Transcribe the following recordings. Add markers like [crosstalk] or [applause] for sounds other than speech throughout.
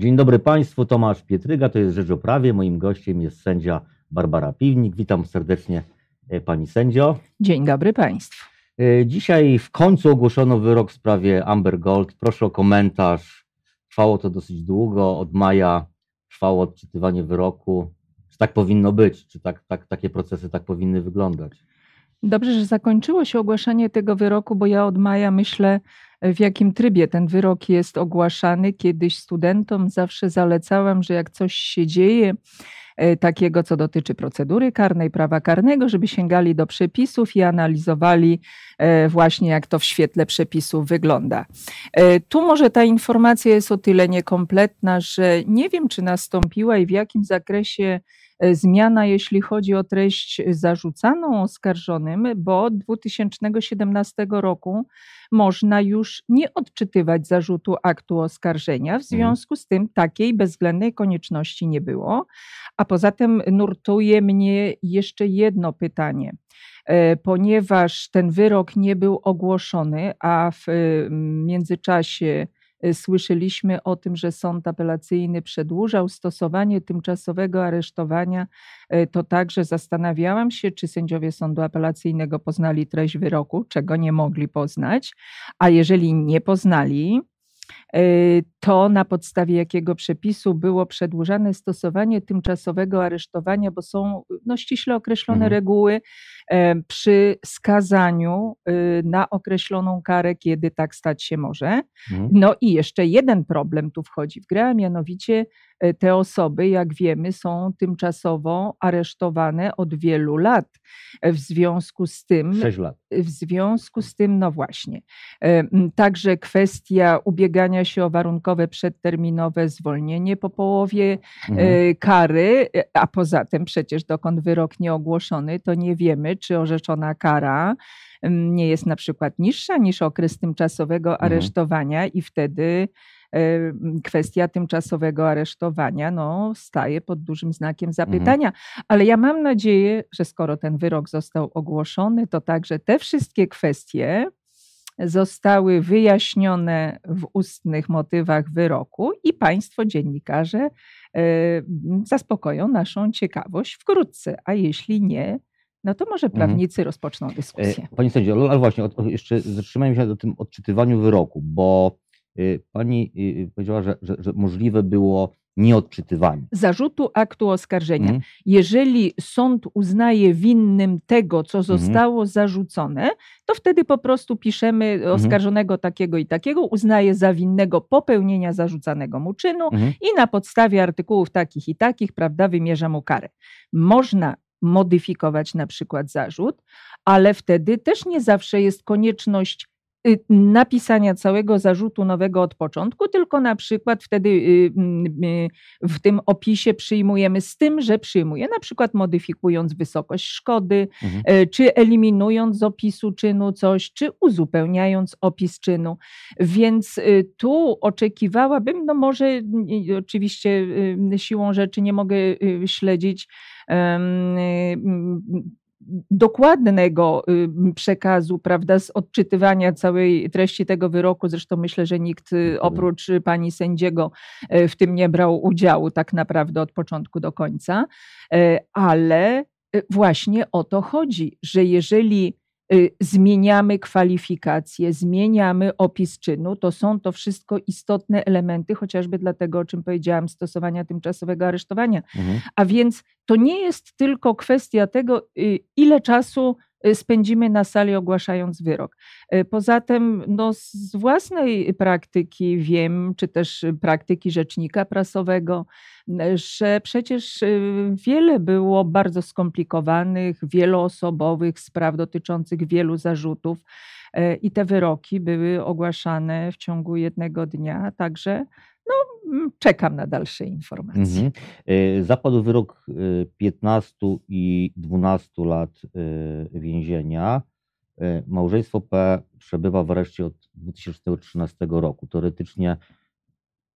Dzień dobry Państwu, Tomasz Pietryga, to jest Rzecz o Prawie. Moim gościem jest sędzia Barbara Piwnik. Witam serdecznie e, Pani sędzio. Dzień dobry Państwu. E, dzisiaj w końcu ogłoszono wyrok w sprawie Amber Gold. Proszę o komentarz. Trwało to dosyć długo, od maja trwało odczytywanie wyroku. Czy tak powinno być? Czy tak, tak, takie procesy tak powinny wyglądać? Dobrze, że zakończyło się ogłaszanie tego wyroku, bo ja od maja myślę, w jakim trybie ten wyrok jest ogłaszany. Kiedyś studentom zawsze zalecałam, że jak coś się dzieje, takiego, co dotyczy procedury karnej, prawa karnego, żeby sięgali do przepisów i analizowali e, właśnie, jak to w świetle przepisów wygląda. E, tu może ta informacja jest o tyle niekompletna, że nie wiem, czy nastąpiła i w jakim zakresie zmiana, jeśli chodzi o treść zarzucaną oskarżonym, bo od 2017 roku można już nie odczytywać zarzutu aktu oskarżenia. W mhm. związku z tym takiej bezwzględnej konieczności nie było. A poza tym nurtuje mnie jeszcze jedno pytanie e, ponieważ ten wyrok nie był ogłoszony, a w międzyczasie Y, słyszeliśmy o tym, że sąd apelacyjny przedłużał stosowanie tymczasowego aresztowania, to także zastanawiałam się, czy sędziowie sądu apelacyjnego poznali treść wyroku, czego nie mogli poznać, a jeżeli nie poznali, to na podstawie jakiego przepisu było przedłużane stosowanie tymczasowego aresztowania, bo są no, ściśle określone mhm. reguły przy skazaniu y, na określoną karę, kiedy tak stać się może. Mhm. No i jeszcze jeden problem tu wchodzi w grę, a mianowicie e, te osoby, jak wiemy, są tymczasowo aresztowane od wielu lat. W związku z tym. 6 lat. W związku z tym, no właśnie. Także kwestia ubiegania się o warunkowe przedterminowe zwolnienie po połowie e, mhm. kary, e, a poza tym przecież dokąd wyrok nieogłoszony, to nie wiemy, czy orzeczona kara nie jest na przykład niższa niż okres tymczasowego mhm. aresztowania i wtedy kwestia tymczasowego aresztowania no, staje pod dużym znakiem mhm. zapytania. Mhm. Ale ja mam nadzieję, że skoro ten wyrok został ogłoszony, to także te wszystkie kwestie zostały wyjaśnione w ustnych motywach wyroku i Państwo dziennikarze zaspokoją naszą ciekawość wkrótce, a jeśli nie, no to może mhm. prawnicy mhm. rozpoczną dyskusję. Pani sędzio, ale właśnie jeszcze zatrzymajmy się na tym odczytywaniu wyroku, bo y, pani powiedziała, że, że, że możliwe było nieodczytywanie. Zarzutu aktu oskarżenia. Mhm. Jeżeli sąd uznaje winnym tego, co mhm. zostało mhm. zarzucone, to wtedy po prostu piszemy mhm. oskarżonego takiego i takiego, uznaje za winnego popełnienia zarzucanego mu czynu mhm. i na podstawie artykułów takich i takich, prawda, wymierza mu karę. Można modyfikować na przykład zarzut, ale wtedy też nie zawsze jest konieczność napisania całego zarzutu nowego od początku, tylko na przykład wtedy y, y, w tym opisie przyjmujemy z tym, że przyjmuje, na przykład modyfikując wysokość szkody, mhm. Czy eliminując z opisu czynu coś, czy uzupełniając opis czynu. Więc tu oczekiwałabym, no może oczywiście siłą rzeczy nie mogę śledzić dokładnego przekazu, prawda, z odczytywania całej treści tego wyroku. Zresztą myślę, że nikt y, oprócz pani sędziego e, w tym nie brał udziału tak naprawdę od początku do końca, e, ale y, właśnie o to chodzi, że jeżeli Y, zmieniamy kwalifikacje, zmieniamy opis czynu. To są to wszystko istotne elementy, chociażby dlatego, o czym powiedziałam, stosowania tymczasowego aresztowania. Mhm. A więc to nie jest tylko kwestia tego, y, ile czasu y, spędzimy na sali ogłaszając wyrok. Poza tym no, z własnej praktyki wiem, czy też praktyki rzecznika prasowego, że przecież y, wiele było bardzo skomplikowanych, wieloosobowych spraw dotyczących wielu zarzutów i te wyroki były ogłaszane w ciągu jednego dnia, także no, czekam na dalsze informacje. Mhm. E, zapadł wyrok 15 e, i 12 lat więzienia. Małżeństwo P przebywa w areszcie od 2013 roku. Teoretycznie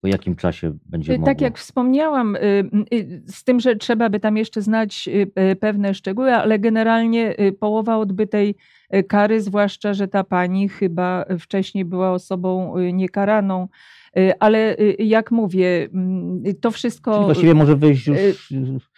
po jakim czasie będzie tak mogło? Tak jak wspomniałam, y, y, z tym, że trzeba by tam jeszcze znać y, pewne szczegóły, ale generalnie połowa odbytej kary, zwłaszcza, że ta pani chyba wcześniej była osobą niekaraną, Ale jak mówię, mm, to wszystko. Czyli właściwie może wyjść już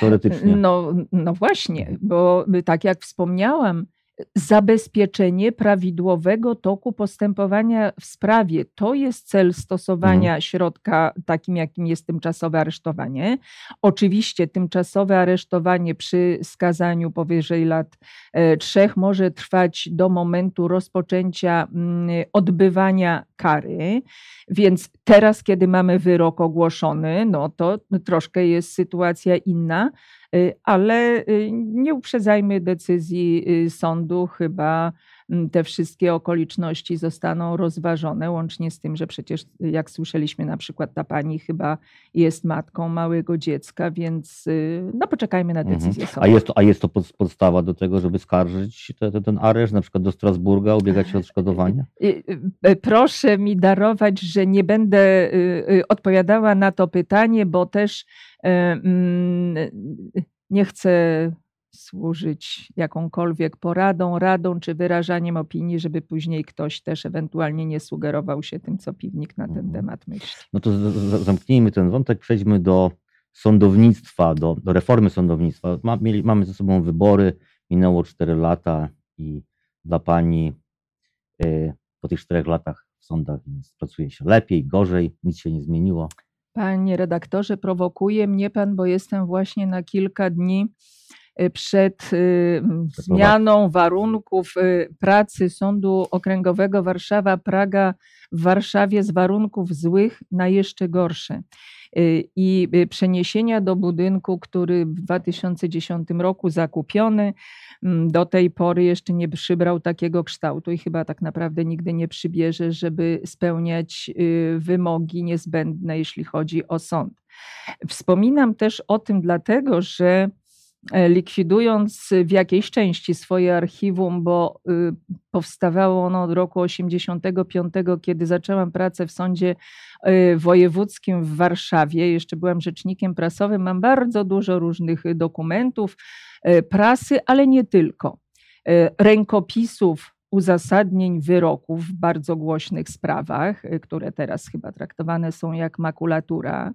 teoretycznie. No, no właśnie, bo tak jak wspomniałam, zabezpieczenie prawidłowego toku postępowania w sprawie. To jest cel stosowania mhm. środka takim, jakim jest tymczasowe aresztowanie. Oczywiście tymczasowe aresztowanie przy skazaniu powyżej lat e, trzech może trwać do momentu rozpoczęcia mm, odbywania kary, więc teraz, kiedy mamy wyrok ogłoszony, no to troszkę jest sytuacja inna. Y, ale y, nie uprzedzajmy decyzji y, sądu, chyba te wszystkie okoliczności zostaną rozważone, łącznie z tym, że przecież, jak słyszeliśmy, na przykład ta pani chyba jest matką małego dziecka, więc no poczekajmy na mhm. decyzję sądu. A jest to, a jest to podstawa do tego, żeby skarżyć te, te, ten areszt, na przykład do Strasburga, ubiegać się o odszkodowanie? Proszę mi darować, że nie będę odpowiadała na to pytanie, bo też Mm, nie chcę służyć jakąkolwiek poradą, radą czy wyrażaniem opinii, żeby później ktoś też ewentualnie nie sugerował się tym, co piwnik na ten mhm. temat myśli. No to zamknijmy ten wątek, przejdźmy do sądownictwa, do, do reformy sądownictwa. Ma, mieli, mamy ze sobą wybory, minęło 4 lata i dla pani y, po tych 4 latach w sądach pracuje się lepiej, gorzej, nic się nie zmieniło. Panie redaktorze, prowokuje mnie pan, bo jestem właśnie na kilka dni przed y, zmianą warunków y, pracy Sądu Okręgowego Warszawa-Praga w Warszawie z warunków złych na jeszcze gorsze. I przeniesienia do budynku, który w 2010 roku zakupiony, do tej pory jeszcze nie przybrał takiego kształtu i chyba tak naprawdę nigdy nie przybierze, żeby spełniać y, wymogi niezbędne, jeśli chodzi o sąd. Wspominam też o tym dlatego, że likwidując w jakiejś części swoje archiwum, bo y, powstawało ono od roku 85, kiedy zaczęłam pracę w sądzie y, wojewódzkim w Warszawie. Jeszcze byłam rzecznikiem prasowym, mam bardzo dużo różnych dokumentów, E, prasy, ale nie tylko. E, rękopisów uzasadnień wyroków w bardzo głośnych sprawach, e, które teraz chyba traktowane są jak makulatura,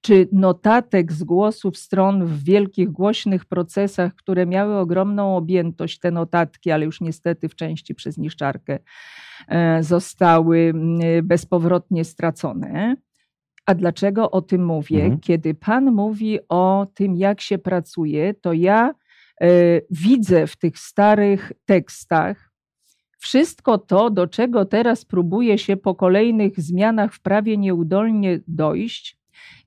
czy notatek z głosów stron w wielkich, głośnych procesach, które miały ogromną objętość, te notatki, ale już niestety w części przez niszczarkę zostały bezpowrotnie stracone. A dlaczego o tym mówię? Mhm. Kiedy Pan mówi o tym, jak się pracuje, to ja E, widzę w tych starych tekstach wszystko to, do czego teraz próbuje się po kolejnych zmianach w prawie nieudolnie dojść,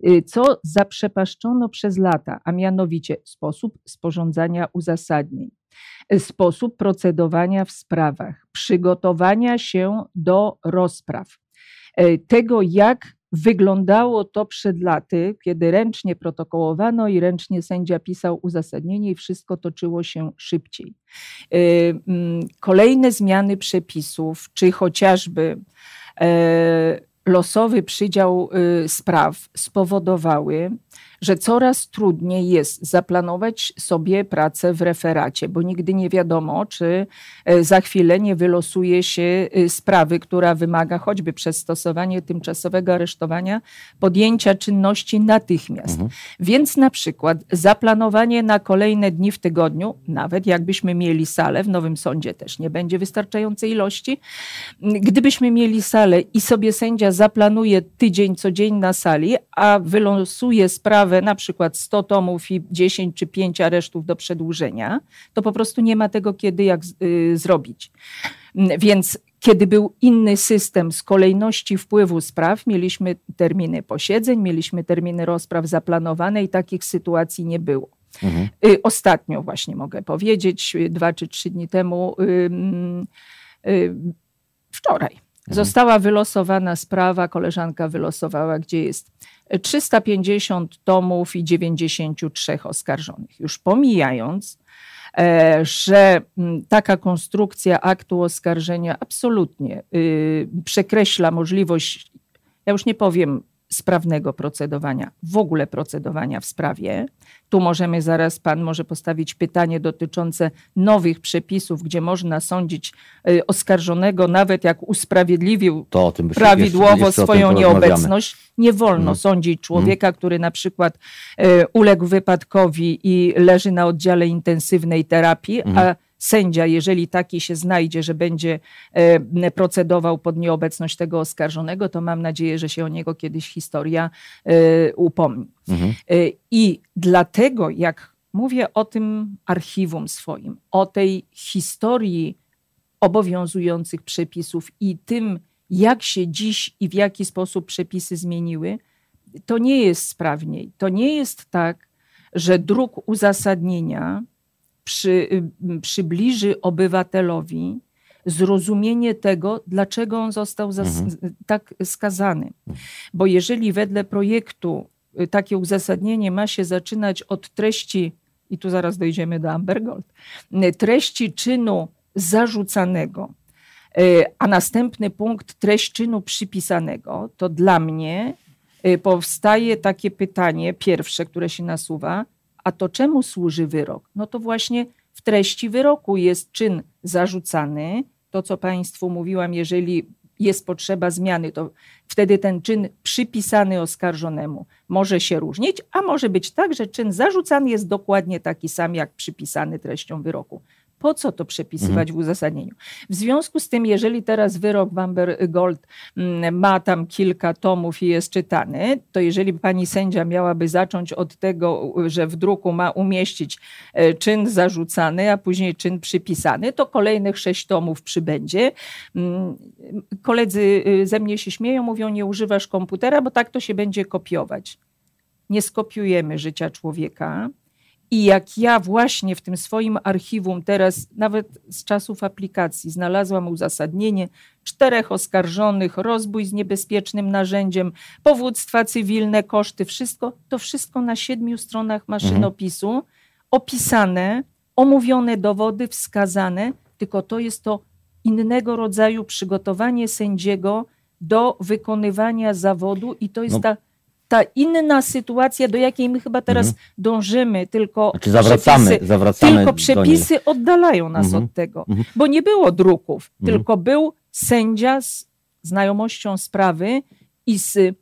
e, co zaprzepaszczono przez lata, a mianowicie sposób sporządzania uzasadnień, e, sposób procedowania w sprawach, przygotowania się do rozpraw, tego, jak Wyglądało to przed laty, kiedy ręcznie protokołowano i ręcznie sędzia pisał uzasadnienie i wszystko toczyło się szybciej. Y, mm, kolejne zmiany przepisów, czy chociażby e, losowy przydział y, spraw spowodowały, że coraz trudniej jest zaplanować sobie pracę w referacie, bo nigdy nie wiadomo, czy e, za chwilę nie wylosuje się y, sprawy, która wymaga choćby przez stosowanie tymczasowego aresztowania podjęcia czynności natychmiast. Mhm. Więc na przykład zaplanowanie na kolejne dni w tygodniu, nawet jakbyśmy mieli salę, w Nowym Sądzie też nie będzie wystarczającej ilości, gdybyśmy mieli salę i sobie sędzia zaplanuje tydzień, codzień na sali, a wylosuje sprawę na przykład 100 tomów i 10 czy 5 aresztów do przedłużenia, to po prostu nie ma tego kiedy jak y, zrobić. Więc kiedy był inny system z kolejności wpływu spraw, mieliśmy terminy posiedzeń, mieliśmy terminy rozpraw zaplanowane i takich sytuacji nie było. Mhm. Y, ostatnio właśnie mogę powiedzieć, y, dwa czy trzy dni temu, wczoraj, Mhm. Została wylosowana sprawa, koleżanka wylosowała, gdzie jest 350 tomów i 93 oskarżonych. Już pomijając, e, że mm, taka konstrukcja aktu oskarżenia absolutnie y, przekreśla możliwość, ja już nie powiem sprawnego procedowania, w ogóle procedowania w sprawie. Tu możemy zaraz, pan może postawić pytanie dotyczące nowych przepisów, gdzie można sądzić y, oskarżonego, nawet jak usprawiedliwił To prawidłowo jeszcze- jeszcze swoją nieobecność. Nie wolno Mhm. sądzić człowieka, który na przykład e, uległ wypadkowi i leży na oddziale intensywnej terapii, Mhm. a sędzia, jeżeli taki się znajdzie, że będzie e, procedował pod nieobecność tego oskarżonego, to mam nadzieję, że się o niego kiedyś historia e, upomni. Mhm. E, I dlatego, jak mówię o tym archiwum swoim, o tej historii obowiązujących przepisów i tym, jak się dziś i w jaki sposób przepisy zmieniły, to nie jest sprawniej. To nie jest tak, że druk uzasadnienia przy, y, przybliży obywatelowi zrozumienie tego, dlaczego on został Mhm. tak skazany. Bo jeżeli wedle projektu y, takie uzasadnienie ma się zaczynać od treści, i tu zaraz dojdziemy do Amber Gold, y, treści czynu zarzucanego, a następny punkt treść czynu przypisanego, to dla mnie powstaje takie pytanie, pierwsze, które się nasuwa, a to czemu służy wyrok? No to właśnie w treści wyroku jest czyn zarzucany, to co Państwu mówiłam, jeżeli jest potrzeba zmiany, to wtedy ten czyn przypisany oskarżonemu może się różnić, a może być tak, że czyn zarzucany jest dokładnie taki sam, jak przypisany treścią wyroku. Po co to przepisywać w uzasadnieniu? W związku z tym, jeżeli teraz wyrok w Amber Gold mm, ma tam kilka tomów i jest czytany, to jeżeli pani sędzia miałaby zacząć od tego, że w druku ma umieścić e, czyn zarzucany, a później czyn przypisany, to kolejnych sześć tomów przybędzie. Mm, Koledzy y, ze mnie się śmieją, mówią, nie używasz komputera, bo tak to się będzie kopiować. Nie skopiujemy życia człowieka. I jak ja właśnie w tym swoim archiwum teraz, nawet z czasów aplikacji, znalazłam uzasadnienie czterech oskarżonych, rozbój z niebezpiecznym narzędziem, powództwa cywilne, koszty, wszystko, to wszystko na siedmiu stronach maszynopisu, opisane, omówione dowody, wskazane, tylko to jest to innego rodzaju przygotowanie sędziego do wykonywania zawodu i to jest No. ta, ta inna sytuacja, do jakiej my chyba teraz dążymy, tylko Znaczy zawracamy, przepisy, zawracamy tylko przepisy oddalają nas Mhm. od tego, Mhm. bo nie było druków, Mhm. tylko był sędzia z znajomością sprawy i z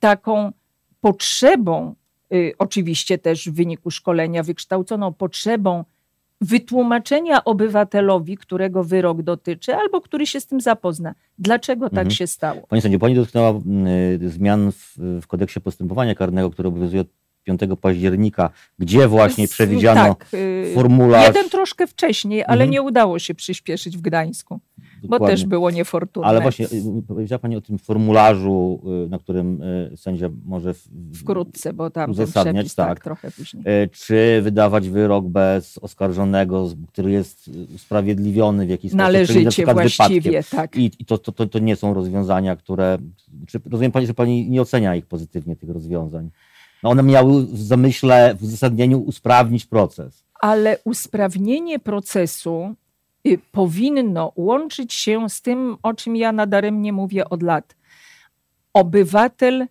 taką potrzebą, y, oczywiście też w wyniku szkolenia wykształconą potrzebą wytłumaczenia obywatelowi, którego wyrok dotyczy, albo który się z tym zapozna. Dlaczego tak Mhm. się stało? Pani sędzio, pani dotknęła y, zmian w, w kodeksie postępowania karnego, który obowiązuje od 5 października, gdzie właśnie przewidziano tak, y, formularz. Jeden troszkę wcześniej, ale Mhm. nie udało się przyspieszyć w Gdańsku, bo Dokładnie. też było niefortunne. Ale właśnie y, powiedziała Pani o tym formularzu, y, na którym y, sędzia może w, Wkrótce, bo tam uzasadniać, tak, tak. trochę później. y, czy wydawać wyrok bez oskarżonego, który jest y, usprawiedliwiony w jakiś sposób. czyli na Należycie właściwie, wypadkiem. tak. I, i to, to, to, nie są rozwiązania, które. Czy, rozumiem Pani, że Pani nie ocenia ich pozytywnie, tych rozwiązań. No one miały w zamyśle, w uzasadnieniu usprawnić proces. Ale usprawnienie procesu y, powinno łączyć się z tym, o czym ja nadaremnie mówię od lat. Obywatel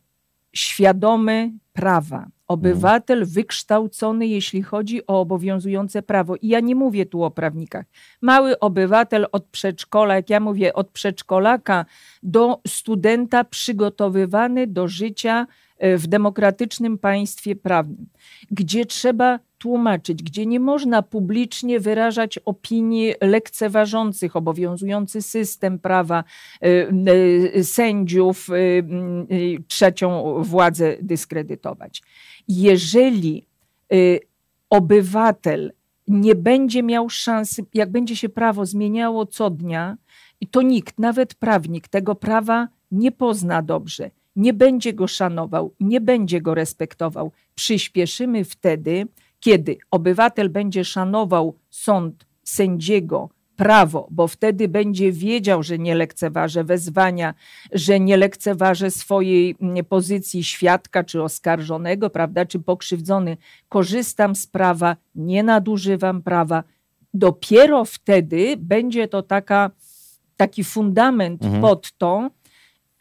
świadomy prawa, obywatel wykształcony, jeśli chodzi o obowiązujące prawo. I ja nie mówię tu o prawnikach. Mały obywatel od przedszkola, jak ja mówię, od przedszkolaka do studenta przygotowywany do życia e, w demokratycznym państwie prawnym, gdzie trzeba tłumaczyć, gdzie nie można publicznie wyrażać opinii lekceważących obowiązujący system prawa, y, y, sędziów, y, y, trzecią władzę dyskredytować. Jeżeli obywatel nie będzie miał szansy, jak będzie się prawo zmieniało co dnia, to nikt, nawet prawnik, tego prawa nie pozna dobrze, nie będzie go szanował, nie będzie go respektował. Przyspieszymy wtedy, kiedy obywatel będzie szanował sąd, sędziego, prawo, bo wtedy będzie wiedział, że nie lekceważy wezwania, że nie lekceważy swojej mm, pozycji świadka czy oskarżonego, prawda, czy pokrzywdzony. Korzystam z prawa, nie nadużywam prawa. Dopiero wtedy będzie to taka, taki fundament Mhm. pod to,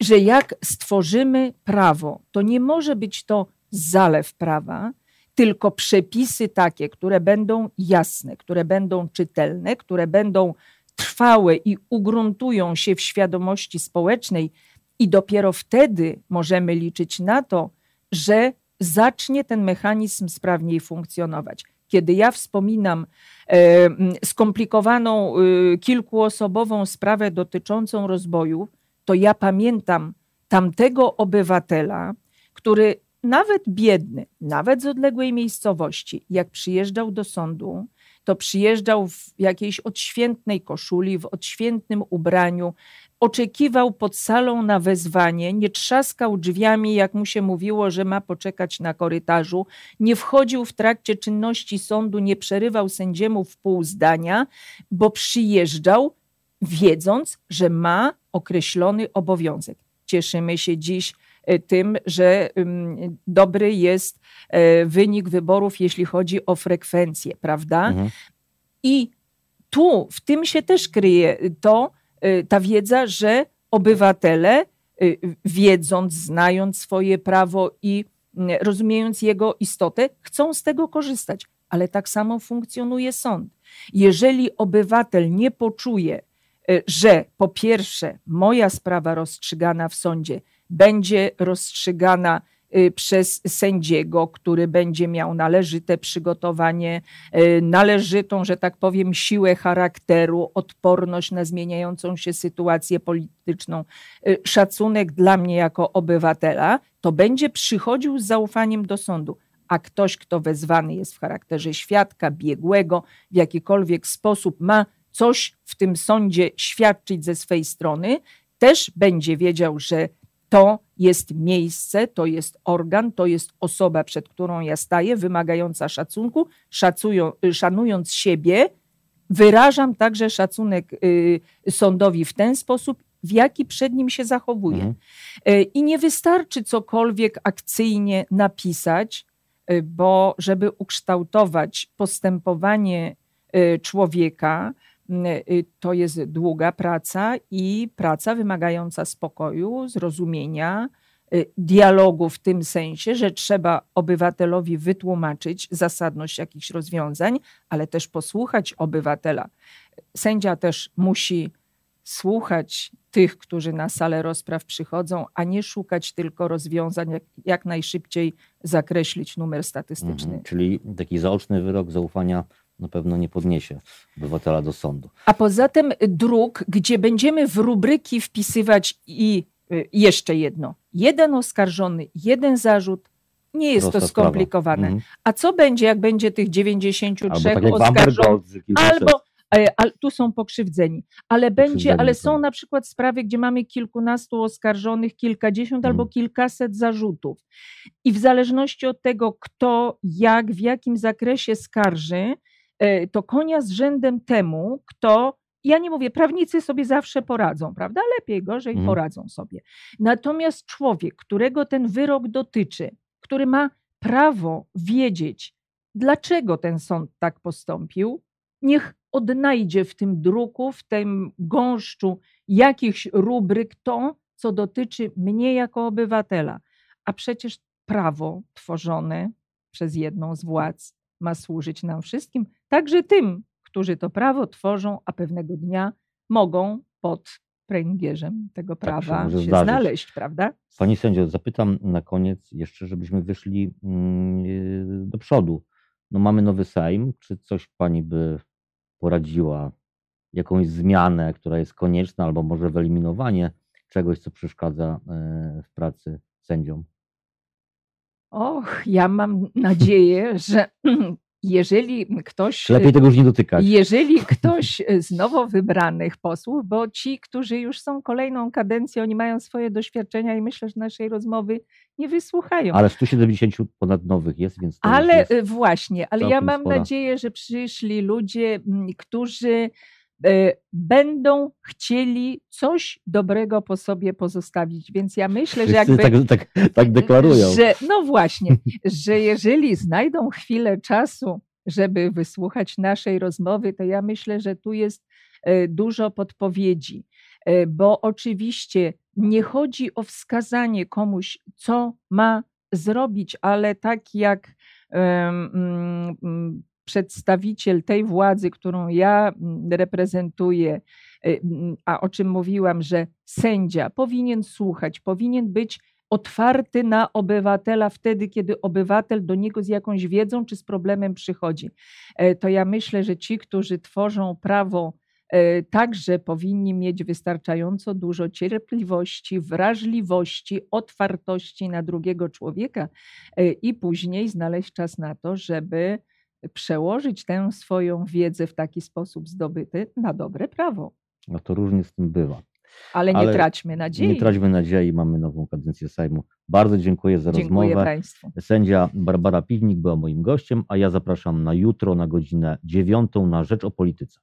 że jak stworzymy prawo, to nie może być to zalew prawa, tylko przepisy takie, które będą jasne, które będą czytelne, które będą trwałe i ugruntują się w świadomości społecznej, i dopiero wtedy możemy liczyć na to, że zacznie ten mechanizm sprawniej funkcjonować. Kiedy ja wspominam e, skomplikowaną e, kilkuosobową sprawę dotyczącą rozboju, to ja pamiętam tamtego obywatela, który nawet biedny, nawet z odległej miejscowości, jak przyjeżdżał do sądu, to przyjeżdżał w jakiejś odświętnej koszuli, w odświętnym ubraniu, oczekiwał pod salą na wezwanie, nie trzaskał drzwiami, jak mu się mówiło, że ma poczekać na korytarzu, nie wchodził w trakcie czynności sądu, nie przerywał sędziemu w pół zdania, bo przyjeżdżał wiedząc, że ma określony obowiązek. Cieszymy się dziś tym, że dobry jest e, wynik wyborów, jeśli chodzi o frekwencję, prawda? Mhm. I tu, w tym się też kryje to, Y, ta wiedza, że obywatele, wiedząc, znając swoje prawo i rozumiejąc jego istotę, chcą z tego korzystać. Ale tak samo funkcjonuje sąd. Jeżeli obywatel nie poczuje, że po pierwsze moja sprawa rozstrzygana w sądzie będzie rozstrzygana Y, przez sędziego, który będzie miał należyte przygotowanie, y, należytą, że tak powiem, siłę charakteru, odporność na zmieniającą się sytuację polityczną, y, szacunek dla mnie jako obywatela, to będzie przychodził z zaufaniem do sądu. A ktoś, kto wezwany jest w charakterze świadka, biegłego, w jakikolwiek sposób ma coś w tym sądzie świadczyć ze swej strony, też będzie wiedział, że to jest miejsce, to jest organ, to jest osoba, przed którą ja staję, wymagająca szacunku, szacują, y, szanując siebie, wyrażam także szacunek y, sądowi w ten sposób, w jaki przed nim się zachowuje. Mhm. Y, I nie wystarczy cokolwiek akcyjnie napisać, bo żeby ukształtować postępowanie człowieka, Y, to jest długa praca i praca wymagająca spokoju, zrozumienia, y, dialogu w tym sensie, że trzeba obywatelowi wytłumaczyć zasadność jakichś rozwiązań, ale też posłuchać obywatela. Sędzia też musi słuchać tych, którzy na salę rozpraw przychodzą, a nie szukać tylko rozwiązań, jak, jak najszybciej zakreślić numer statystyczny. Mhm, czyli taki zaoczny wyrok zaufania na pewno nie podniesie obywatela do sądu. A poza tym druk, gdzie będziemy w rubryki wpisywać i y, jeszcze jedno. Jeden oskarżony, jeden zarzut, nie jest Prosta to skomplikowane. Mhm. A co będzie, jak będzie tych 93 albo tak oskarżonych? Albo, e, tu są pokrzywdzeni, ale będzie, ale są na przykład sprawy, gdzie mamy kilkunastu oskarżonych, kilkadziesiąt albo mhm. kilkaset zarzutów. I w zależności od tego, kto, jak, w jakim zakresie skarży, to konia z rzędem temu, kto ja nie mówię, prawnicy sobie zawsze poradzą, prawda? Lepiej, gorzej mm. poradzą sobie. Natomiast człowiek, którego ten wyrok dotyczy, który ma prawo wiedzieć, dlaczego ten sąd tak postąpił, niech odnajdzie w tym druku, w tym gąszczu jakichś rubryk to, co dotyczy mnie jako obywatela. A przecież prawo tworzone przez jedną z władz ma służyć nam wszystkim, także tym, którzy to prawo tworzą, a pewnego dnia mogą pod pręgierzem tego prawa tak się, się znaleźć, prawda? Pani sędzio, zapytam na koniec jeszcze, żebyśmy wyszli mm, do przodu. No mamy nowy Sejm, czy coś pani by poradziła, jakąś zmianę, która jest konieczna, albo może wyeliminowanie czegoś, co przeszkadza e, w pracy sędziom? Och, ja mam nadzieję, że [clears throat] jeżeli ktoś. Lepiej tego już nie dotykać. Jeżeli [laughs] ktoś z nowo wybranych posłów, bo ci, którzy już są kolejną kadencję, oni mają swoje doświadczenia i myślę, że naszej rozmowy nie wysłuchają. Ale 170 ponad nowych jest, więc. ale jest właśnie, ale ja mam spora. nadzieję, że przyszli ludzie, którzy E, będą chcieli coś dobrego po sobie pozostawić. Więc ja myślę, że [laughs] jakby. Tak, tak, tak deklarują. Że, no właśnie, że jeżeli znajdą chwilę czasu, żeby wysłuchać naszej rozmowy, to ja myślę, że tu jest e, dużo podpowiedzi. E, bo oczywiście nie chodzi o wskazanie komuś, co ma zrobić, ale tak jak um, przedstawiciel tej władzy, którą ja reprezentuję, a o czym mówiłam, że sędzia powinien słuchać, powinien być otwarty na obywatela wtedy, kiedy obywatel do niego z jakąś wiedzą czy z problemem przychodzi. E, to ja myślę, że ci, którzy tworzą prawo, e, także powinni mieć wystarczająco dużo cierpliwości, wrażliwości, otwartości na drugiego człowieka e, i później znaleźć czas na to, żeby przełożyć tę swoją wiedzę w taki sposób zdobyty na dobre prawo. No to różnie z tym bywa. Ale nie Ale traćmy nadziei. Nie traćmy nadziei, mamy nową kadencję Sejmu. Bardzo dziękuję za dziękuję rozmowę. Państwu. Sędzia Barbara Piwnik była moim gościem, a ja zapraszam na jutro na godzinę dziewiątą na Rzecz o Polityce.